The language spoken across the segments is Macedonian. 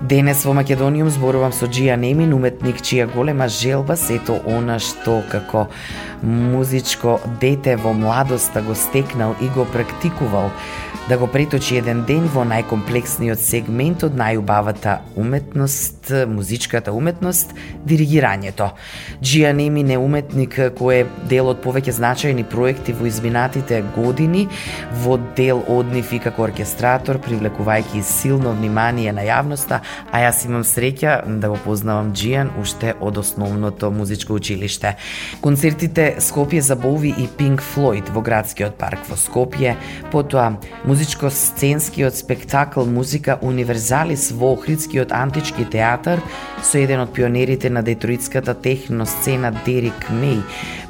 Денес во Македониум зборувам со Джија Немин, уметник чија голема желба сето она што како музичко дете во младоста го стекнал и го практикувал да го преточи еден ден во најкомплексниот сегмент од најубавата уметност, музичката уметност, диригирањето. Джија Немин е уметник кој е дел од повеќе значајни проекти во изминатите години, во дел од нив и како оркестратор, привлекувајќи силно внимание на јавноста, а јас имам среќа да го познавам Джијан уште од основното музичко училиште. Концертите Скопје за Бови и Пинк Флойд во градскиот парк во Скопје, потоа музичко-сценскиот спектакл Музика Универзалис во Охридскиот антички театар со еден од пионерите на детроитската техно сцена Дерик Меј,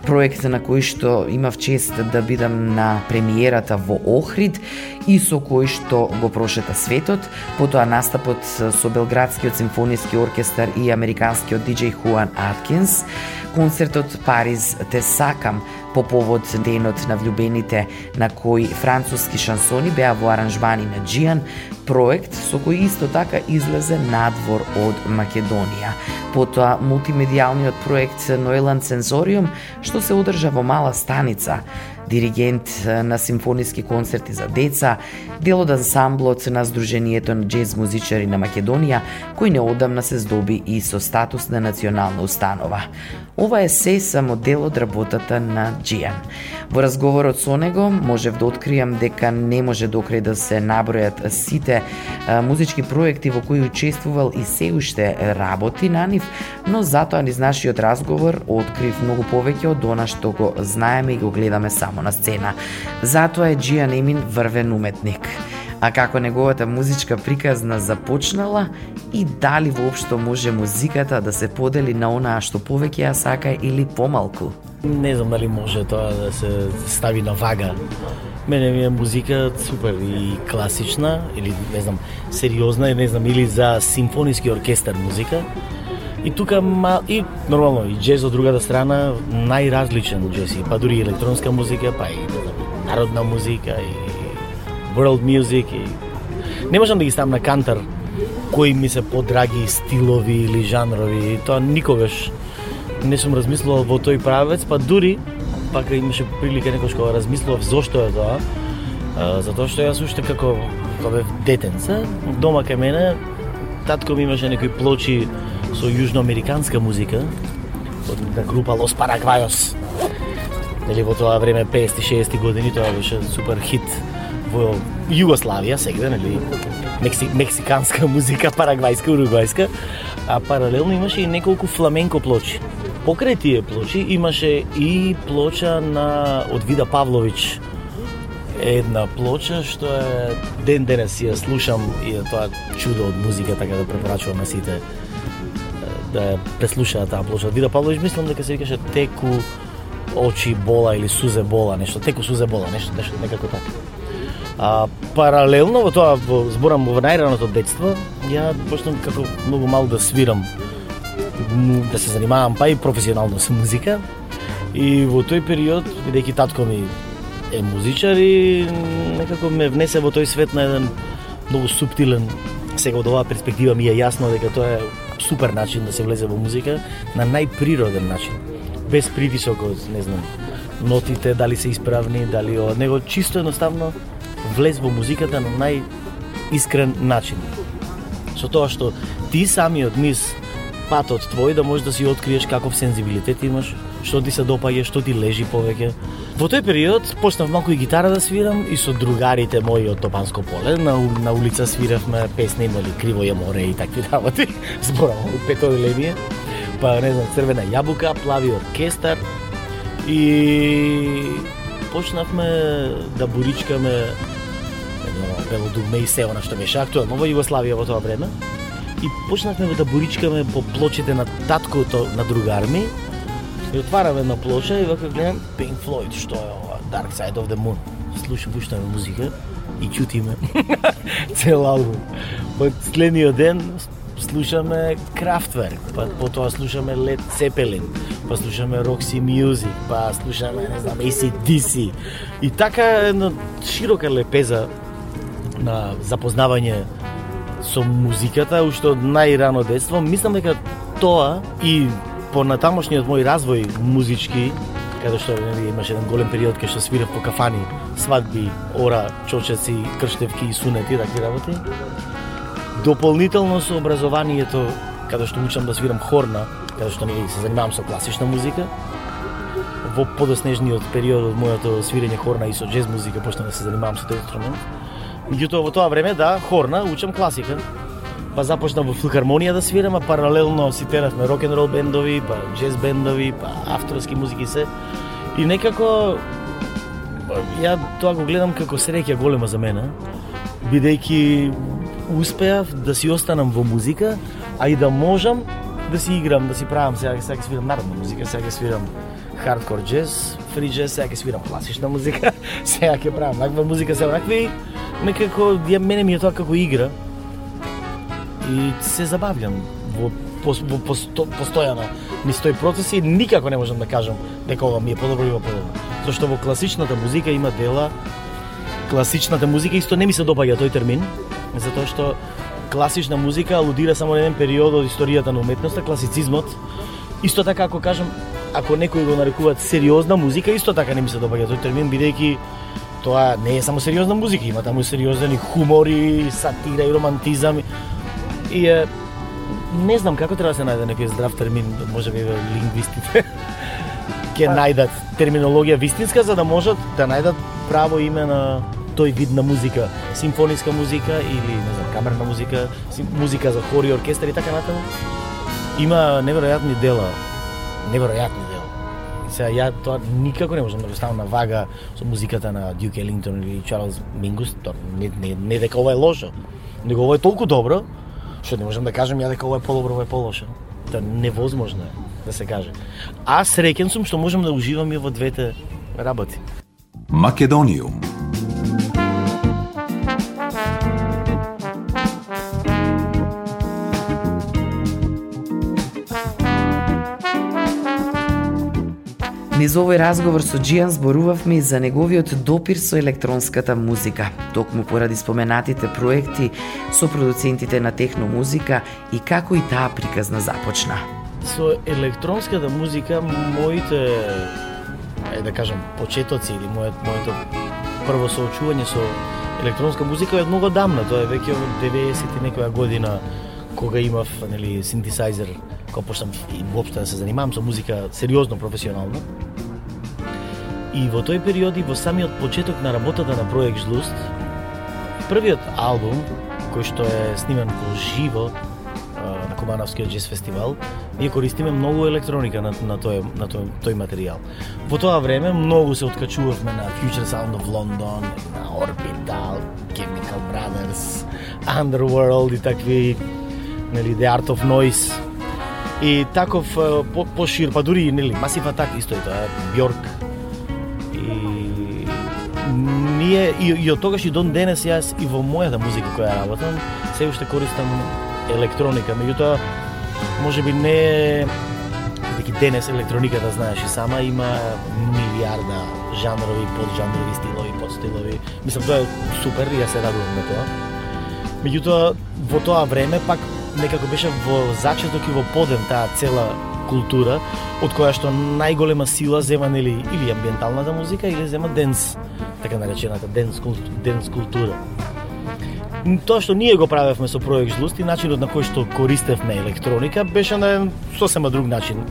проект на кој што имав чест да бидам на премиерата во Охрид и со кој што го прошета светот, потоа настапот со Белградскиот симфониски оркестар и американскиот диџеј Хуан Аткинс, концертот Париз те сакам по повод денот на влюбените на кој француски шансони беа во аранжмани на Джиан, проект со кој исто така излезе надвор од Македонија. Потоа мултимедијалниот проект Ноеланд Сензориум, што се одржа во мала станица, диригент на симфониски концерти за деца, дел од ансамблот на Сдруженијето на джез музичари на Македонија, кој неодамна се здоби и со статус на национална установа. Ова е се само дел од работата на Джијан. Во разговорот со него можев да откријам дека не може докрај да се набројат сите музички проекти во кои учествувал и се уште работи на нив, но затоа низ нашиот разговор открив многу повеќе од она што го знаеме и го гледаме само на сцена. Затоа е Джијан Емин врвен уметник а како неговата музичка приказна започнала и дали воопшто може музиката да се подели на онаа што повеќе ја сака или помалку. Не знам дали може тоа да се стави на вага. Мене ми е музика супер и класична или не знам сериозна, не знам или за симфониски оркестар музика. И тука ма, и нормално и джез од другата страна најразличен джез, па дури и електронска музика, па и народна музика и world music и не можам да ги ставам на кантар кои ми се подраги стилови или жанрови, и тоа никогаш не сум размислувал во тој правец, па дури пак имаше прилика некош кога размислував зошто е тоа, затоа што јас уште како кога бев детенце, дома кај мене татко ми имаше некои плочи со јужноамериканска музика од група Лос Парагвајос. Нели во тоа време 50-60 години тоа беше супер хит во Југославија сега, нели, Мекси, мексиканска музика, парагвајска, уругвајска, а паралелно имаше и неколку фламенко плочи. Покрај тие плочи имаше и плоча на од Вида Павловиќ, една плоча што е ден денес ја слушам и е тоа чудо од музика, така да препорачувам на сите да ја преслушаат таа плоча. Вида Павлович мислам дека се викаше Теку очи бола или сузе бола, нешто, Теку сузе бола, нешто, нешто некако така. А, паралелно во тоа, во, зборам во најраното детство, ја почнам како многу мал да свирам, да се занимавам па и професионално со музика. И во тој период, бидејќи татко ми е музичар и некако ме внесе во тој свет на еден многу суптилен сега од оваа перспектива ми е јасно дека тоа е супер начин да се влезе во музика на најприроден начин без притисок од не знам нотите дали се исправни дали од него чисто едноставно влез во музиката на најискрен начин. Со тоа што ти самиот низ патот твој да можеш да си откриеш каков сензибилитет имаш, што ти се допаѓа, што ти лежи повеќе. Во тој период почнав малку и гитара да свирам и со другарите мои од Топанско поле на, на улица свиравме песни, нели Криво е море и такви работи. Зборам петови левие. Па не знам, Црвена јабука, Плави оркестар и почнавме да буричкаме Бело дугме и се она што беше актуелно во Југославија во тоа време. И почнавме да буричкаме по плочите на таткото на другарми и отварам една плоча и вака гледам Pink Floyd, што е ова? Dark Side of the Moon. Слушам, пуштаме музика и чутиме цел албум. Па следниот ден слушаме Kraftwerk, па потоа слушаме Led Zeppelin, па слушаме Roxy Music, па слушаме, не знам, ACDC. И така една широка лепеза на запознавање со музиката уште од најрано детство. Мислам дека тоа и по натамошниот мој развој музички, каде што нели, имаше еден голем период кај што свирев по кафани, свадби, ора, чочеци, крштевки и сунети, такви работи. Дополнително со образованието, каде што учам да свирам хорна, каде што нели се занимавам со класична музика, во подоснежниот период од моето свирење хорна и со джез музика почнав да се занимавам со тој инструмент. Меѓутоа во тоа време да, хорна, учам класика па започна во филхармонија да свирам, а паралелно си теравме рок н рол бендови, па джез бендови, па авторски музики се. И некако ја тоа го гледам како среќа голема за мене, бидејќи успеав да си останам во музика, а и да можам да си играм, да си правам, сега, сега свирам народна музика, сега свирам хардкор джез, фри джез, сега ќе свирам класична музика, сега ќе правам наква музика, сега накви, некако ја мене ми е тоа како игра, и се забавлям во, по, во посто, постојано ми стои процес и никако не можам да кажам дека ова ми е подобро или подобро. Зашто во класичната музика има дела класичната музика исто не ми се допаѓа тој термин, затоа што класична музика алудира само на еден период од историјата на уметноста, класицизмот. Исто така ако кажам, ако некои го нарекуваат сериозна музика, исто така не ми се допаѓа тој термин бидејќи тоа не е само сериозна музика, има таму сериозен и хумор и сатира и романтизам И е, не знам како треба да се најде некој здрав термин, може би лингвистите ќе најдат терминологија вистинска за да можат да најдат право име на тој вид на музика, симфониска музика или не знам, камерна музика, музика за хори, оркестар и така натаму. Има неверојатни дела, неверојатни дела. И сега ја тоа никако не можам да го ставам на вага со музиката на Дюк Елингтон или Чарлз Мингус, тоа не, не, не дека ова е лошо, него ова е толку добро што не можам да кажам ја дека ова е подобро, ова е полошо. Та невозможно е да се каже. А среќен сум што можам да уживам и во двете работи. Македониум За овој разговор со Джијан зборувавме и за неговиот допир со електронската музика, токму поради споменатите проекти со продуцентите на техно музика и како и таа приказна започна. Со електронската музика моите е да кажам почетоци или моето моето прво соочување со електронска музика е многу дамна, тоа е веќе од 90-ти некоја година кога имав нели синтесајзер, кога почнам и воопшто да се занимавам со музика сериозно професионално. И во тој период и во самиот почеток на работата на проект Жлуст, првиот албум кој што е снимен во живо на Кумановскиот джез фестивал, ние користиме многу електроника на, на, тој, на тој, тој материјал. Во тоа време многу се откачувавме на Future Sound of London, на Orbital, Chemical Brothers, Underworld и такви нели The Art of Noise и таков по, пошир, па дури нели Massive Attack исто е тоа, Бьорк, ние и, и од тогаш и дон денес јас и во мојата музика која работам, се уште користам електроника, меѓутоа може би не дека денес електрониката знаеш и сама има милиарда жанрови, поджанрови, стилови, подстилови. Мислам тоа е супер и јас се радувам на тоа. Меѓутоа во тоа време пак некако беше во зачеток и во подем таа цела култура, од која што најголема сила зема нели или амбиенталната музика или зема денс, така наречената денс, денс култура. Тоа што ние го правевме со проект Жлуст и начинот на кој што користевме електроника беше на сосема друг начин.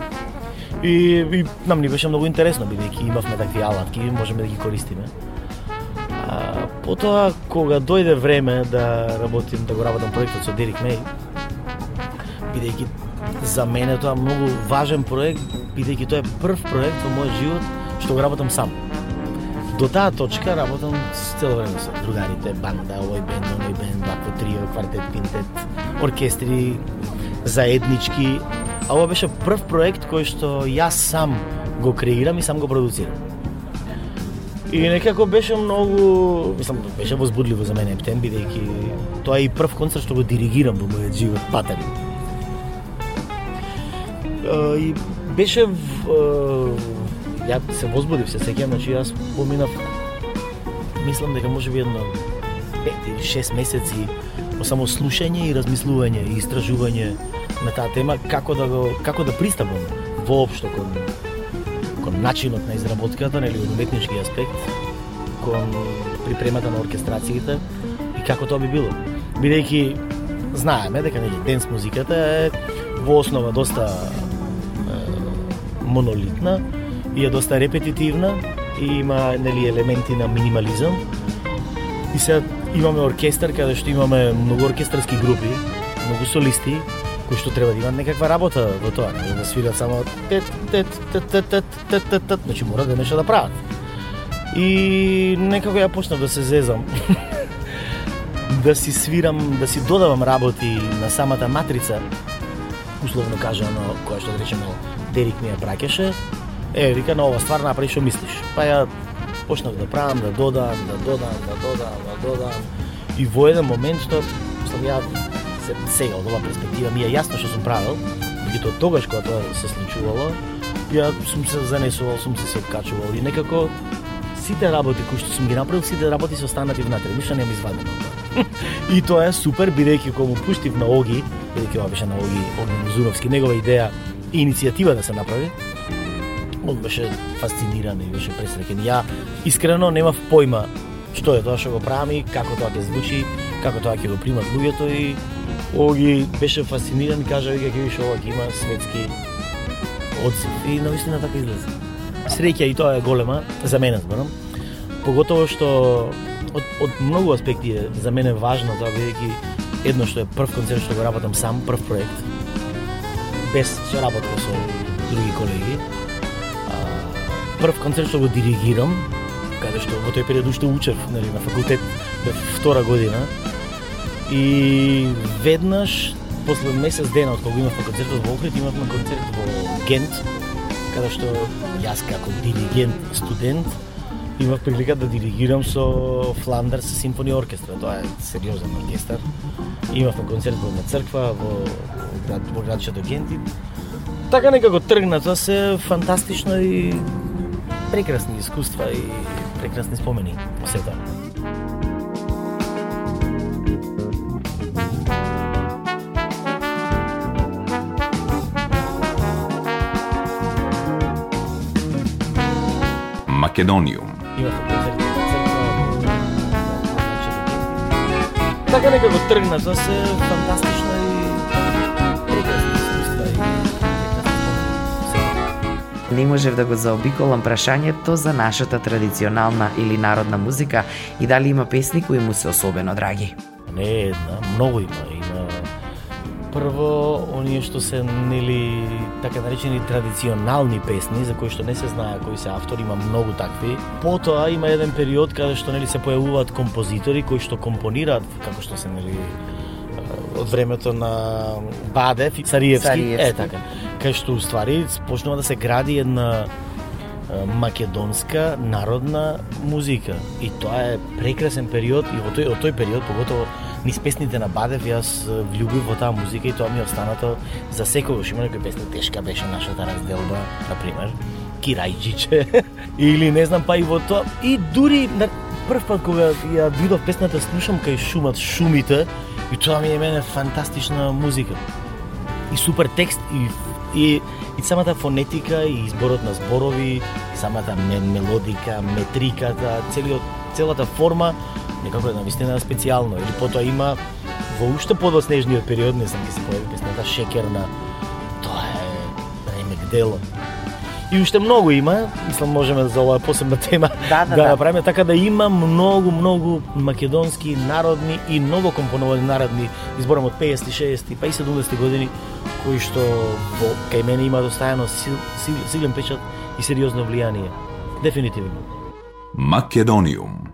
И, и нам ни беше многу интересно, бидејќи имавме такви алатки и можеме да ги користиме. А, потоа, кога дојде време да работим, да го работам проектот со Дерик Мей, бидејќи за мене тоа е многу важен проект, бидејќи тоа е прв проект во мојот живот што го работам сам. До таа точка работам цело време со другарите, банда, овој бенд, оној бенд, два по трио, квартет, пинтет, оркестри, заеднички, а ова беше прв проект кој што јас сам го креирам и сам го продуцирам. И некако беше многу, мислам, беше возбудливо за мене Ептен, бидејќи тоа е и прв концерт што го диригирам во мојот живот, Патари. И беше ја се возбудив, се сеќавам, значи јас поминав мислам дека може би едно 5 или 6 месеци само слушање и размислување и истражување на таа тема како да го како да пристапам воопшто кон кон начинот на изработката, нели уметнички аспект, кон припремата на оркестрациите и како тоа би било. Бидејќи знаеме дека нели денс музиката е во основа доста монолитна и е доста репетитивна и има нели елементи на минимализам. И сега имаме оркестар каде што имаме многу оркестарски групи, многу солисти кои што треба да имаат некаква работа во тоа, не да свират само тет тет тет тет тет тет тет, тет. значи мора да нешто да прават. И некако ја почнав да се зезам. да си свирам, да си додавам работи на самата матрица, условно кажано, која што да речеме Дерик ми ја бракеше, е, вика, на ова ствар направи што мислиш. Па ја почнав да правам, да додам, да додам, да додам, да додам. И во еден момент што сам ја се, сега од оваа перспектива ми е јасно што сум правил, меѓутоа тогаш кога тоа се случувало, ја сум се занесувал, сум се се откачувал и некако сите работи кои што сум ги направил, сите работи се останати внатре, ништо нема извадено И тоа е супер, бидејќи кога му пуштив на Оги, бидејќи ова беше на Оги Оги Музуновски, негова идеја и иницијатива да се направи, он беше фасциниран и беше пресреќен. Ја искрено немав појма што е тоа што го правам и како тоа ќе звучи, како тоа ќе го примат луѓето и Оги беше фасциниран и кажа веќе ќе виш ова ќе има светски одзив и навистина така излезе. Среќа и тоа е голема за мене зборам. Поготово што од, од многу аспекти е за мене важно тоа бидејќи едно што е прв концерт што го работам сам, прв проект без соработка со други колеги прв концерт што го диригирам, каде што во тој период уште учев нели, на факултет, втора година. И веднаш, после месец дена од кога имавме концертот во Охрид, имавме концерт во Гент, каде што јас како диригент, студент, имав прилика да диригирам со Фландерс симфони оркестра. Тоа е сериозен оркестар. Имавме концерт во црква во град во градчето Гент така некако тргна тоа се фантастично и прекрасни искуства и прекрасни спомени во сета. Македониум. Така некако тргна, тоа се фантастично не можев да го заобиколам прашањето за нашата традиционална или народна музика и дали има песни кои му се особено драги. Не една, многу има. Прво оние што се нели така наречени традиционални песни за кои што не се знае кои се автори, има многу такви. Потоа има еден период каде што нели се појавуваат композитори кои што компонираат како што се нели од времето на Бадев и Сариевски. Сариевски. Е така кај што уствари почнува да се гради една македонска народна музика. И тоа е прекрасен период и во тој, од тој период, поготово низ песните на Бадев, јас влюбив во таа музика и тоа ми останато за секогаш. Има некои песни, тешка беше нашата разделба, на пример, Кирајджиче, или не знам, па и во тоа. И дури на прв пат кога ја видов песната, слушам кај шумат шумите, и тоа ми е мене фантастична музика. И супер текст, и и, и самата фонетика и изборот на зборови, самата мелодика, метриката, целиот целата форма некако е навистина специјално или потоа има во уште подоснежниот период, не знам ќе се појави песната Шекерна. Тоа е ремек дело. И уште многу има, мислам можеме за оваа посебна тема Да, да, да да. направиме така да има многу многу македонски народни и ново компоновани народни изборам од 50, 60, па и 70 години кои што во кај мене има достојано сил, сил, силен печат и сериозно влијание. Дефинитивно. Македониум.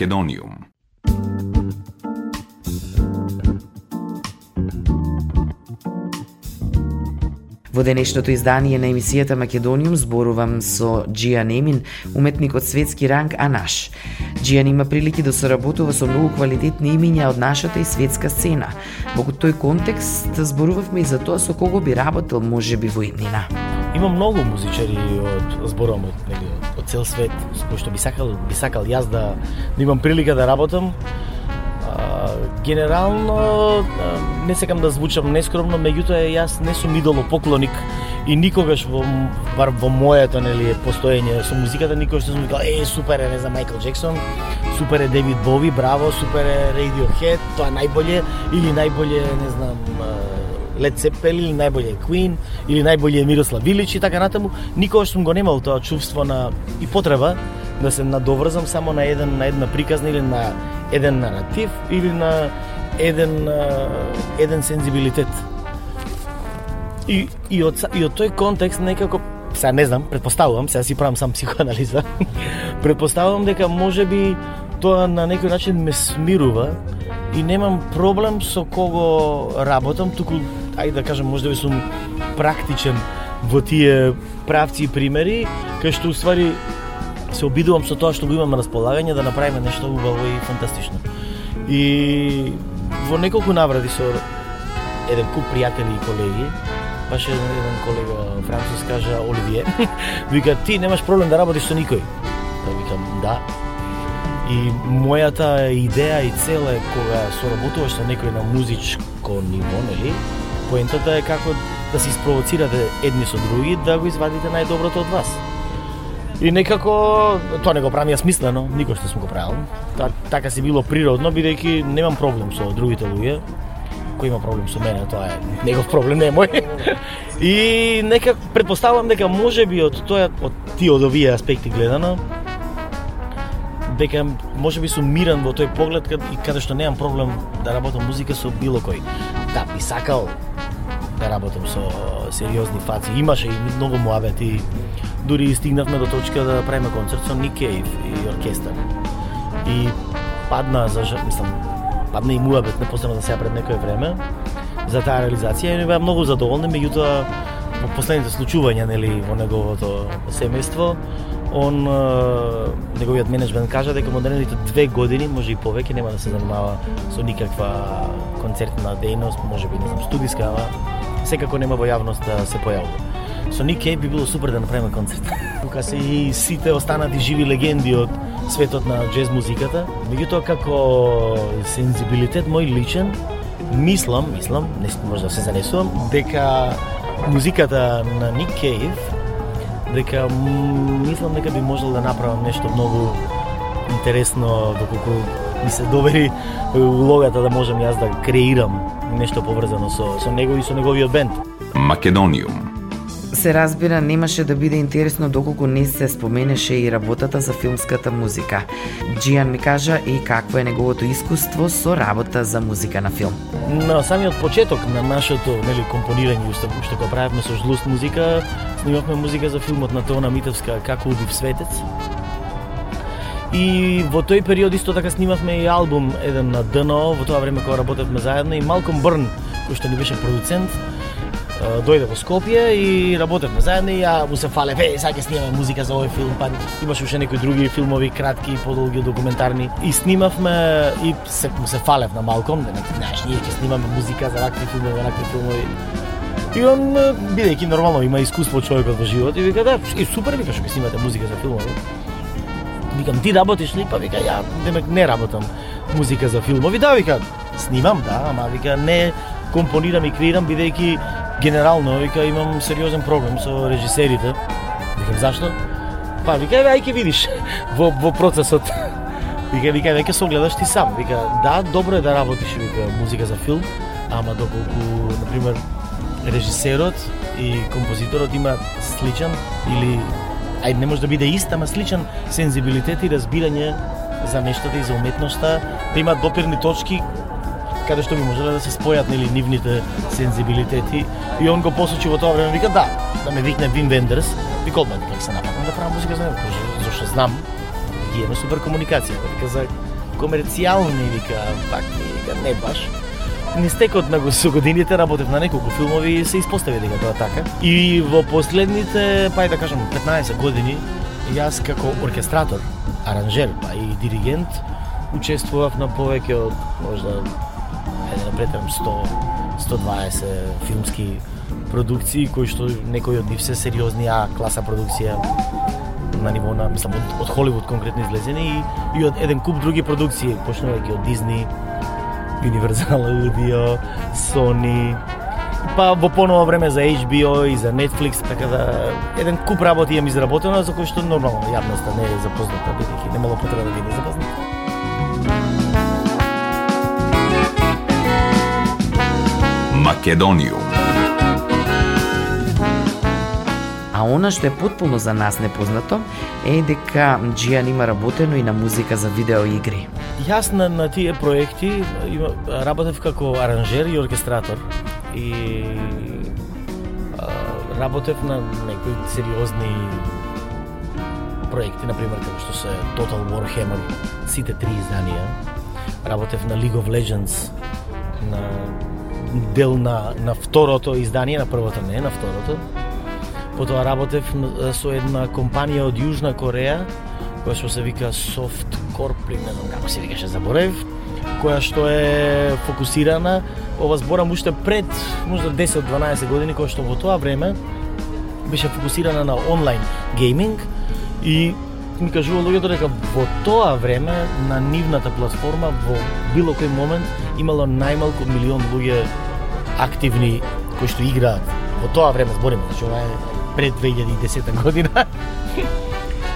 Македониум. Во денешното издание на емисијата Македониум зборувам со Джијан Емин, уметник од светски ранг, а наш. Джијан има прилики да соработува со многу квалитетни имиња од нашата и светска сцена. Во тој контекст зборувавме и за тоа со кого би работел можеби во иднина. Има многу музичари од зборувам од нели цел свет со што би сакал би сакал јас да, да имам прилика да работам. А, генерално а, не сакам да звучам нескромно, меѓутоа јас не сум идолопоклоник и никогаш во бар во моето нели постоење со музиката никогаш не сум викал е супер е не знам Майкл Джексон, супер е Девид Бови, браво, супер е Radiohead, тоа е или најболje не знам Лед Led Zeppelin или Queen или најболje Мирослав Вилич и така натаму, никогаш сум го немал тоа чувство на и потреба да се надоврзам само на еден на една приказна или на еден наратив или на еден еден сензибилитет. И и од и од тој контекст некако сега не знам, предпоставувам, сега си правам сам психоанализа. предпоставувам дека може би тоа на некој начин ме смирува и немам проблем со кого работам, туку ајде да кажам можеби да сум практичен во тие правци и примери, кај што уствари се обидувам со тоа што го имам на располагање да направиме нешто убаво и фантастично. И во неколку наврати со еден куп пријатели и колеги, баш еден, еден колега француз кажа Оливие, вика ти немаш проблем да работиш со никој. Па викам да. И мојата идеја и цел е кога соработуваш со некој на музичко ниво, нели? Поентата е како да се испровоцирате едни со други да го извадите најдоброто од вас. И некако тоа не го правам јас смислено, никој не сум го правил. Та, така си било природно, бидејќи немам проблем со другите луѓе. Кој има проблем со мене, тоа е негов проблем, не е мој. и нека предпоставувам дека може би од тоа од тие од овие аспекти гледано дека може би сум мирен во тој поглед кад, и каде што немам проблем да работам музика со било кој. Да, би сакал да работам со сериозни фаци. Имаше и многу муабети. Дури стигнавме до точка да правиме концерт со Ник Кейв и оркестар. И падна за мислам падна и муабет непосредно за сега пред некое време за таа реализација и беа многу задоволни, меѓутоа во последните случувања нели во неговото семејство он неговиот менеджмент кажа дека модерните две години, може и повеќе, нема да се занимава со никаква концертна дејност, може би не знам студиска, ама секако нема во јавност да се појавува. Со Ник Кейв би било супер да направиме концерт. Тука се и сите останати живи легенди од светот на джез музиката. Меѓутоа како сензибилитет мој личен, мислам, мислам, не може да се занесувам, дека музиката на Ник Кейв дека мислам дека би можел да направам нешто многу интересно доколку ми се довери улогата да можам јас да креирам нешто поврзано со со него и со неговиот бенд. Македониум. Се разбира, немаше да биде интересно доколку не се споменеше и работата за филмската музика. Джијан ми кажа и какво е неговото искуство со работа за музика на филм. На самиот почеток на нашето нели компонирање уште што го правевме со жлуст музика, снимавме музика за филмот на Теона Митевска Како убив светец. И во тој период исто така снимавме и албум еден на ДНО, во тоа време кога работевме заедно и Малком Брн, кој што ни беше продуцент, дојде во Скопје и работевме заедно и ја му се фале, е, сега ќе снимаме музика за овој филм, па имаше уште некои други филмови, кратки, подолги, документарни. И снимавме и се, му се фалев на Малком, да не знаеш, ние ќе снимаме музика за ракви филмови, ракви филмови. И он, бидејќи нормално има искуство човекот во живот, и вика, да, и супер, вика, што ќе снимате музика за филмови. Викам, ти работиш ли? Па вика, ја, демек не работам музика за филмови. Да, вика, снимам, да, ама вика, не компонирам и креирам, бидејќи генерално, вика, имам сериозен проблем со режисерите. Викам, зашто? Па, вика, еве, ајќе видиш во, во процесот. Вика, вика, веќе се огледаш ти сам. Вика, да, добро е да работиш, вика, музика за филм, ама доколку, на пример, режисерот и композиторот има сличен или ајде не може да биде ист, ама сличен сензибилитет и разбирање за нештата и за уметноста, да имаат допирни точки каде што би можеле да се спојат нели нивните сензибилитети. И он го посочи во тоа време вика да, да ме викне вин Вендерс, вика одма дека се нападам да правам музика за него, зашто знам ги имаме супер комуникација, вика за комерцијални вика пак вика не баш. Не стекот на со годините работев на неколку филмови и се испостави дека тоа така. И во последните, па и да кажам, 15 години, јас како оркестратор, аранжер, па и диригент, учествував на повеќе од можда ајде да претерам 100 120 филмски продукции кои што некои од нив се сериозни А класа продукција на ниво на мислам од, од Холивуд конкретно излезени и, и од еден куп други продукции почнувајќи од Дизни, Universal Audio, Sony, па во поново време за HBO и за Netflix, така да еден куп работи имам изработено за кои што нормално јавноста не е запозната, бидејќи немало потреба да биде запозната. Македониум. А она што е потполно за нас непознато е дека Джијан има работено и на музика за видеоигри. Јас на, на тие проекти има, работев како аранжер и оркестратор и а, работев на некои сериозни проекти, например како што се Total Warhammer, сите три изданија. Работев на League of Legends, на дел на, на второто издание, на првото не, на второто. Потоа работев со една компанија од Јужна Кореја, која што се вика Soft Corp, не знам како се викаше, заборев, која што е фокусирана, ова зборам уште пред можда 10-12 години, која што во тоа време беше фокусирана на онлайн гейминг и ми кажува луѓето дека во тоа време на нивната платформа во било кој момент имало најмалку милион луѓе активни кои што играат во тоа време збориме, значи ова е пред 2010 година.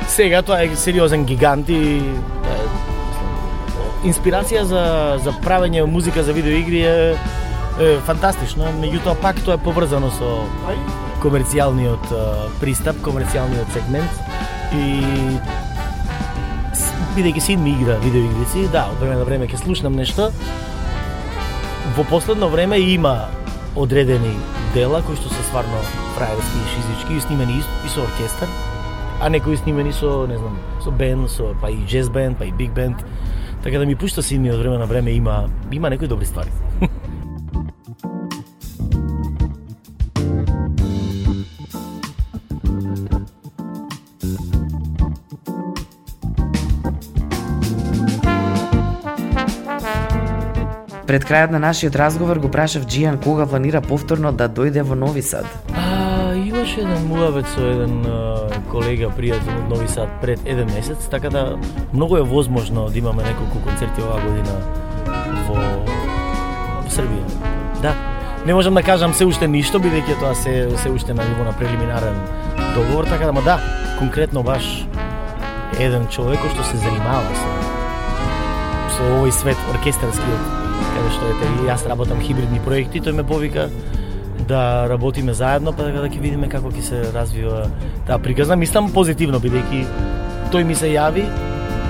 Сега тоа е сериозен гигант и инспирација за за правење музика за видеоигри е, е фантастично, меѓутоа пак тоа е поврзано со комерцијалниот пристап, комерцијалниот сегмент и бидејќи син ми игра видеоигрици, да, од време на време ќе слушнам нешто. Во последно време има одредени дела кои што се стварно фраерски и шизички и снимени и со оркестар, а некои снимени со, не знам, со бенд, со па и джез бенд, па и биг бенд. Така да ми пушта син ми од време на време има има некои добри ствари. Пред крајот на нашиот разговор го прашав Джијан кога планира повторно да дојде во Нови Сад. А, имаше еден муавет со еден колега, пријател од Нови Сад пред еден месец, така да многу е возможно да имаме неколку концерти оваа година во, во Србија. Да. Не можам да кажам се уште ништо, бидејќи тоа се се уште на ниво на прелиминарен договор, така да ма да, конкретно баш еден човек кој што се занимава со со овој свет оркестарскиот, каде што ете јас работам хибридни проекти, тој ме повика да работиме заедно, па така да ќе видиме како ќе се развива таа приказна. Мислам позитивно, бидејќи тој ми се јави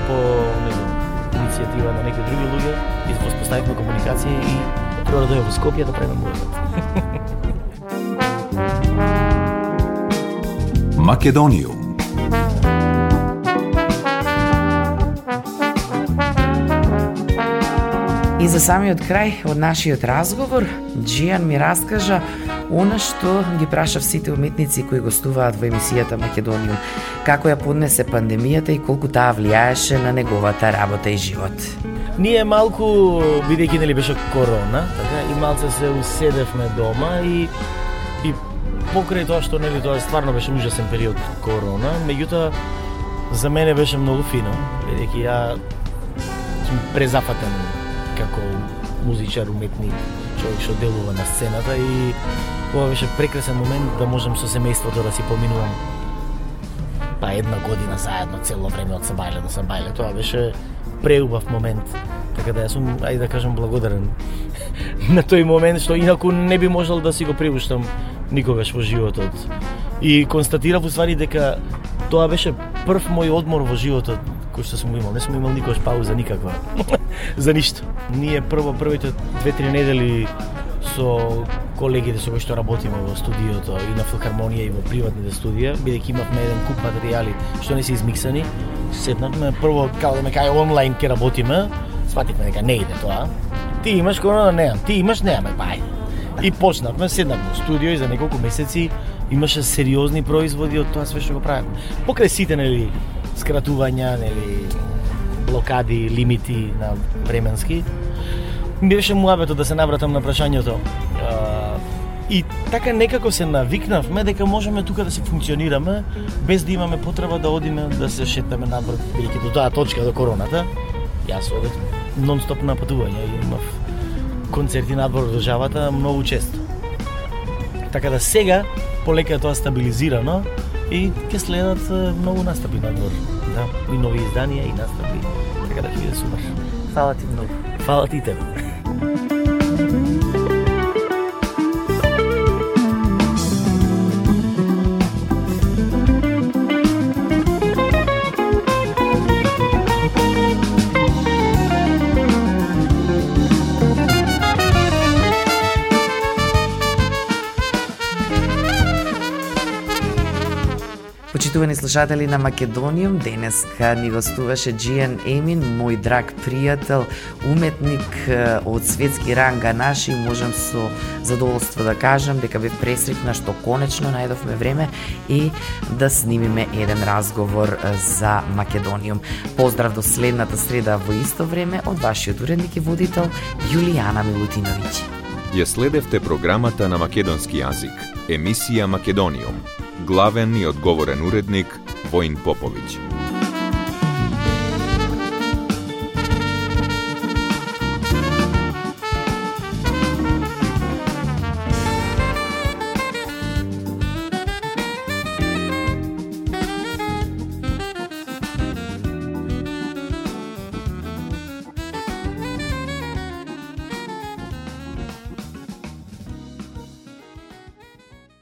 по не знам, иницијатива на некои други луѓе и воспоставивме комуникација и треба да дојде во Скопје да правиме музика. Македониум. И за самиот крај од нашиот разговор, Джијан ми раскажа она што ги прашав сите уметници кои гостуваат во емисијата Македониум, како ја поднесе пандемијата и колку таа влијаеше на неговата работа и живот. Ние малку, бидејќи нели беше корона, така, и малце се уседевме дома и и покрај тоа што нели тоа стварно беше ужасен период корона, меѓутоа за мене беше многу фино, бидејќи ја сум презафатен како музичар, уметник, човек што делува на сцената и ова беше прекрасен момент да можам со семејството да си поминувам па една година заедно цело време од Сабајле до Сабајле. Тоа беше преубав момент. Така да јас сум, ајде да кажам, благодарен на тој момент што инаку не би можел да си го привуштам никогаш во животот. И констатирав уствари дека тоа беше прв мој одмор во животот кој што сум имал. Не сум имал никош пауза никаква. За ништо. Ние прво првите две-три недели со колегите со кои што работиме во студиото и на филхармонија и во приватните студија, бидејќи имавме еден куп материјали што не се измиксани, седнавме прво како да ме кај онлайн ке работиме, свативме дека не иде тоа. Ти имаш корона, да неам. Ти имаш, неаме, па ајде. И почнавме, седнавме во студио и за неколку месеци имаше сериозни производи од тоа све што го правиме. Покрај сите нели скратувања, нели блокади, лимити на временски, ми беше муабето да се навратам на прашањето. И така некако се навикнавме дека можеме тука да се функционираме без да имаме потреба да одиме да се шетаме надвор, бидејќи до таа точка до короната, јас одев нон-стоп на патување и имав концерти надвор од државата многу често. Така да сега полека е тоа стабилизирано и ќе следат многу настапи надвор. Да, и нови изданија и настапи. Така да ќе биде супер. Фала ти многу. Фала ти тебе. Почитувани слушатели на Македониум, денеска ни гостуваше Джијан Емин, мој драг пријател, уметник од светски ранга наши, можам со задоволство да кажам дека бев пресрекна што конечно најдовме време и да снимиме еден разговор за Македониум. Поздрав до следната среда во исто време од вашиот уредник и водител Јулијана Милутиновиќ. Ја следевте програмата на македонски јазик, емисија Македониум. Главен и одговорен уредник Воин Поповиќ.